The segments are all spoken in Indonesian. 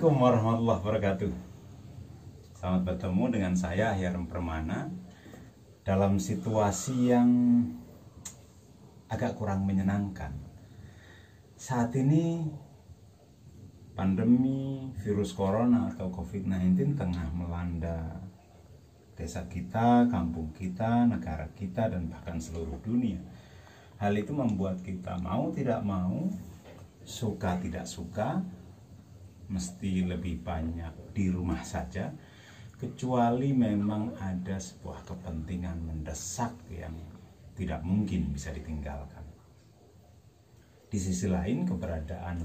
Assalamualaikum warahmatullahi wabarakatuh. Selamat bertemu dengan saya Hiram Permana. Dalam situasi yang agak kurang menyenangkan. Saat ini pandemi virus corona atau COVID-19 tengah melanda desa kita, kampung kita, negara kita, dan bahkan seluruh dunia. Hal itu membuat kita mau tidak mau, suka tidak suka, mesti lebih banyak di rumah saja kecuali memang ada sebuah kepentingan mendesak yang tidak mungkin bisa ditinggalkan. Di sisi lain keberadaan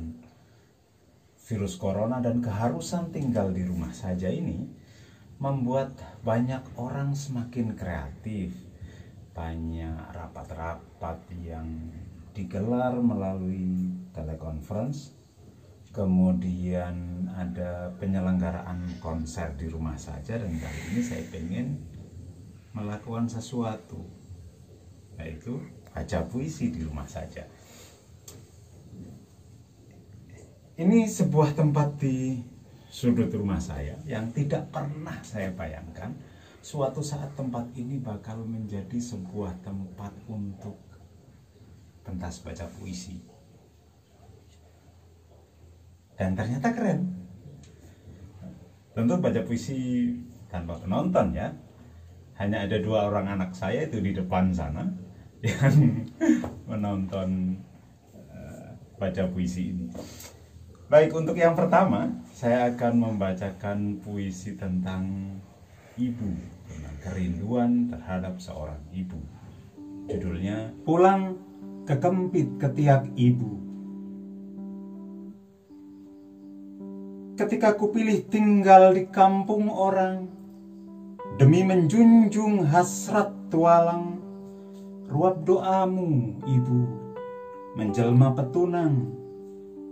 virus corona dan keharusan tinggal di rumah saja ini membuat banyak orang semakin kreatif. Banyak rapat-rapat yang digelar melalui telekonferensi kemudian ada penyelenggaraan konser di rumah saja dan kali ini saya pengen melakukan sesuatu yaitu baca puisi di rumah saja. Ini sebuah tempat di sudut rumah saya yang tidak pernah saya bayangkan. Suatu saat tempat ini bakal menjadi sebuah tempat untuk pentas baca puisi dan ternyata keren. Tentu baca puisi tanpa penonton ya. Hanya ada dua orang anak saya itu di depan sana yang menonton uh, baca puisi ini. Baik untuk yang pertama saya akan membacakan puisi tentang ibu. Tentang kerinduan terhadap seorang ibu. Judulnya pulang kekempit ketiak ibu ketika kupilih tinggal di kampung orang demi menjunjung hasrat tualang ruap doamu ibu menjelma petunang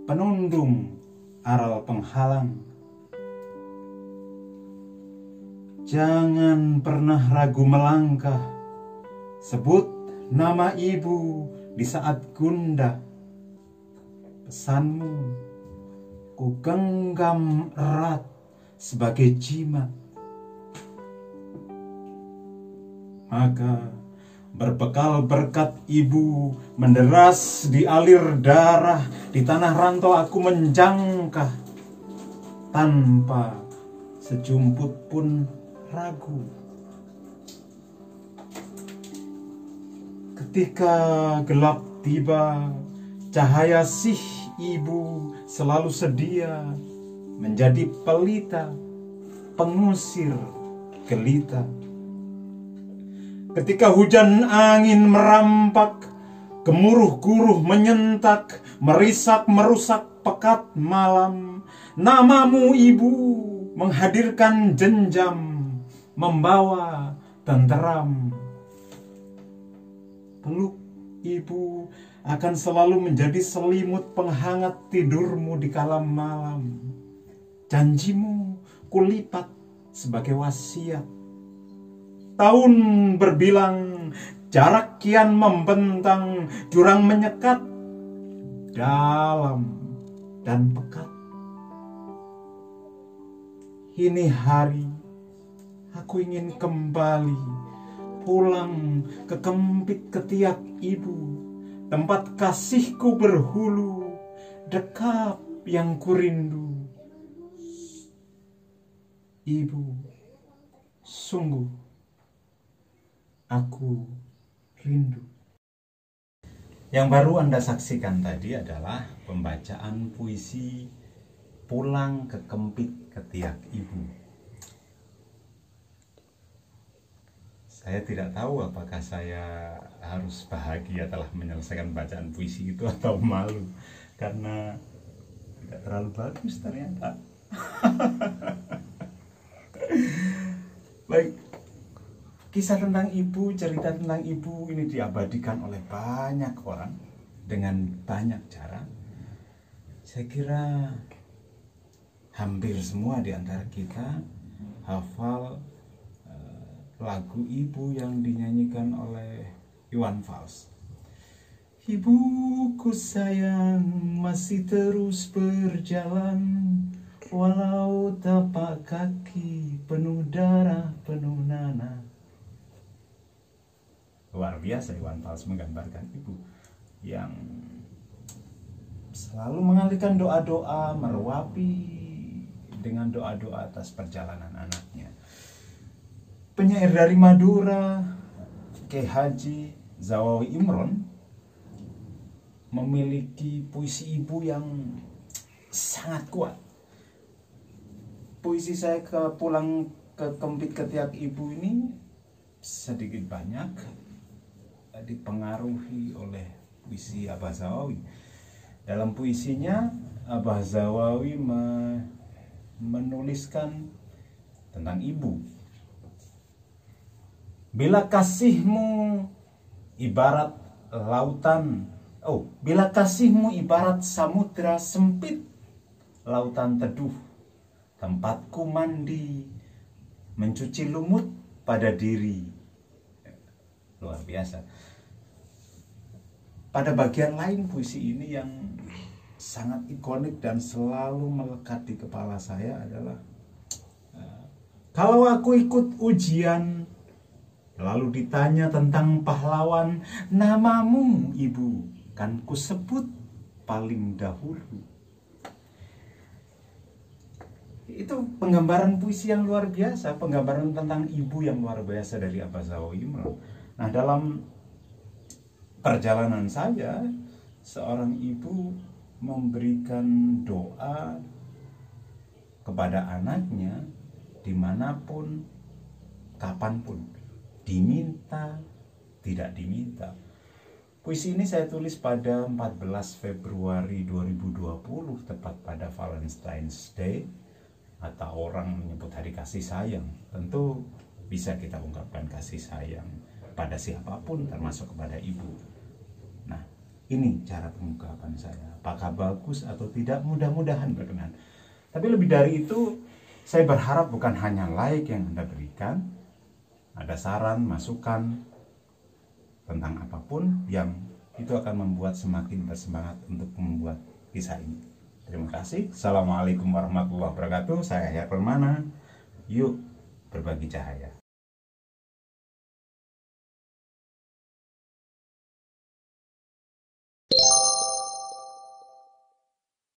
penundung aral penghalang. Jangan pernah ragu melangkah sebut nama ibu di saat gundah pesanmu ku genggam erat sebagai jimat. Maka berbekal berkat ibu menderas di alir darah di tanah rantau aku menjangkah tanpa sejumput pun ragu. Ketika gelap tiba, cahaya sih ibu selalu sedia menjadi pelita, pengusir gelita. Ketika hujan angin merampak, gemuruh guruh menyentak, merisak merusak pekat malam, namamu ibu menghadirkan jenjam, membawa tenteram. Peluk ibu akan selalu menjadi selimut penghangat tidurmu di kalam malam. Janjimu kulipat sebagai wasiat. Tahun berbilang, jarak kian membentang, jurang menyekat, dalam dan pekat. Ini hari aku ingin kembali pulang ke kempit ketiak ibu tempat kasihku berhulu, dekap yang kurindu. Ibu, sungguh aku rindu. Yang baru Anda saksikan tadi adalah pembacaan puisi Pulang ke Kempit Ketiak Ibu saya tidak tahu apakah saya harus bahagia telah menyelesaikan bacaan puisi itu atau malu. Karena tidak terlalu bagus ternyata. Baik. Kisah tentang ibu cerita tentang ibu ini diabadikan oleh banyak orang dengan banyak cara. Saya kira hampir semua di antara kita hafal lagu ibu yang dinyanyikan oleh Iwan Fals. Ibuku sayang masih terus berjalan Walau tapak kaki penuh darah, penuh nanah. Luar biasa Iwan Fals menggambarkan ibu yang selalu mengalihkan doa-doa, meruapi dengan doa-doa atas perjalanan anaknya. Penyair dari Madura, Ke Haji Zawawi Imron memiliki puisi ibu yang sangat kuat puisi saya ke pulang ke kempit ketiak ibu ini sedikit banyak dipengaruhi oleh puisi Abah Zawawi. Dalam puisinya Abah Zawawi me menuliskan tentang ibu. Bila kasihmu ibarat lautan, oh, bila kasihmu ibarat samudra sempit, lautan teduh tempatku mandi, mencuci lumut pada diri. Luar biasa. Pada bagian lain puisi ini yang sangat ikonik dan selalu melekat di kepala saya adalah eh, kalau aku ikut ujian lalu ditanya tentang pahlawan namamu ibu? Kan ku sebut paling dahulu. Itu penggambaran puisi yang luar biasa, penggambaran tentang ibu yang luar biasa dari Zawi Imran. Nah, dalam perjalanan saya, seorang ibu memberikan doa kepada anaknya di mana pun, kapan pun, diminta, tidak diminta. Puisi ini saya tulis pada 14 Februari 2020, tepat pada Valentine's Day atau orang menyebut hari kasih sayang. Tentu bisa kita ungkapkan kasih sayang pada siapa pun termasuk kepada ibu. Nah ini cara pengungkapan saya. Apakah bagus atau tidak mudah-mudahan berkenan. Tapi lebih dari itu saya berharap bukan hanya like yang anda berikan ada saran masukan tentang apa pun yang itu akan membuat semakin bersemangat untuk membuat kisah ini Terima kasih. Assalamualaikum warahmatullahi wabarakatuh. Saya Herpermana. Yuk berbagi cahaya.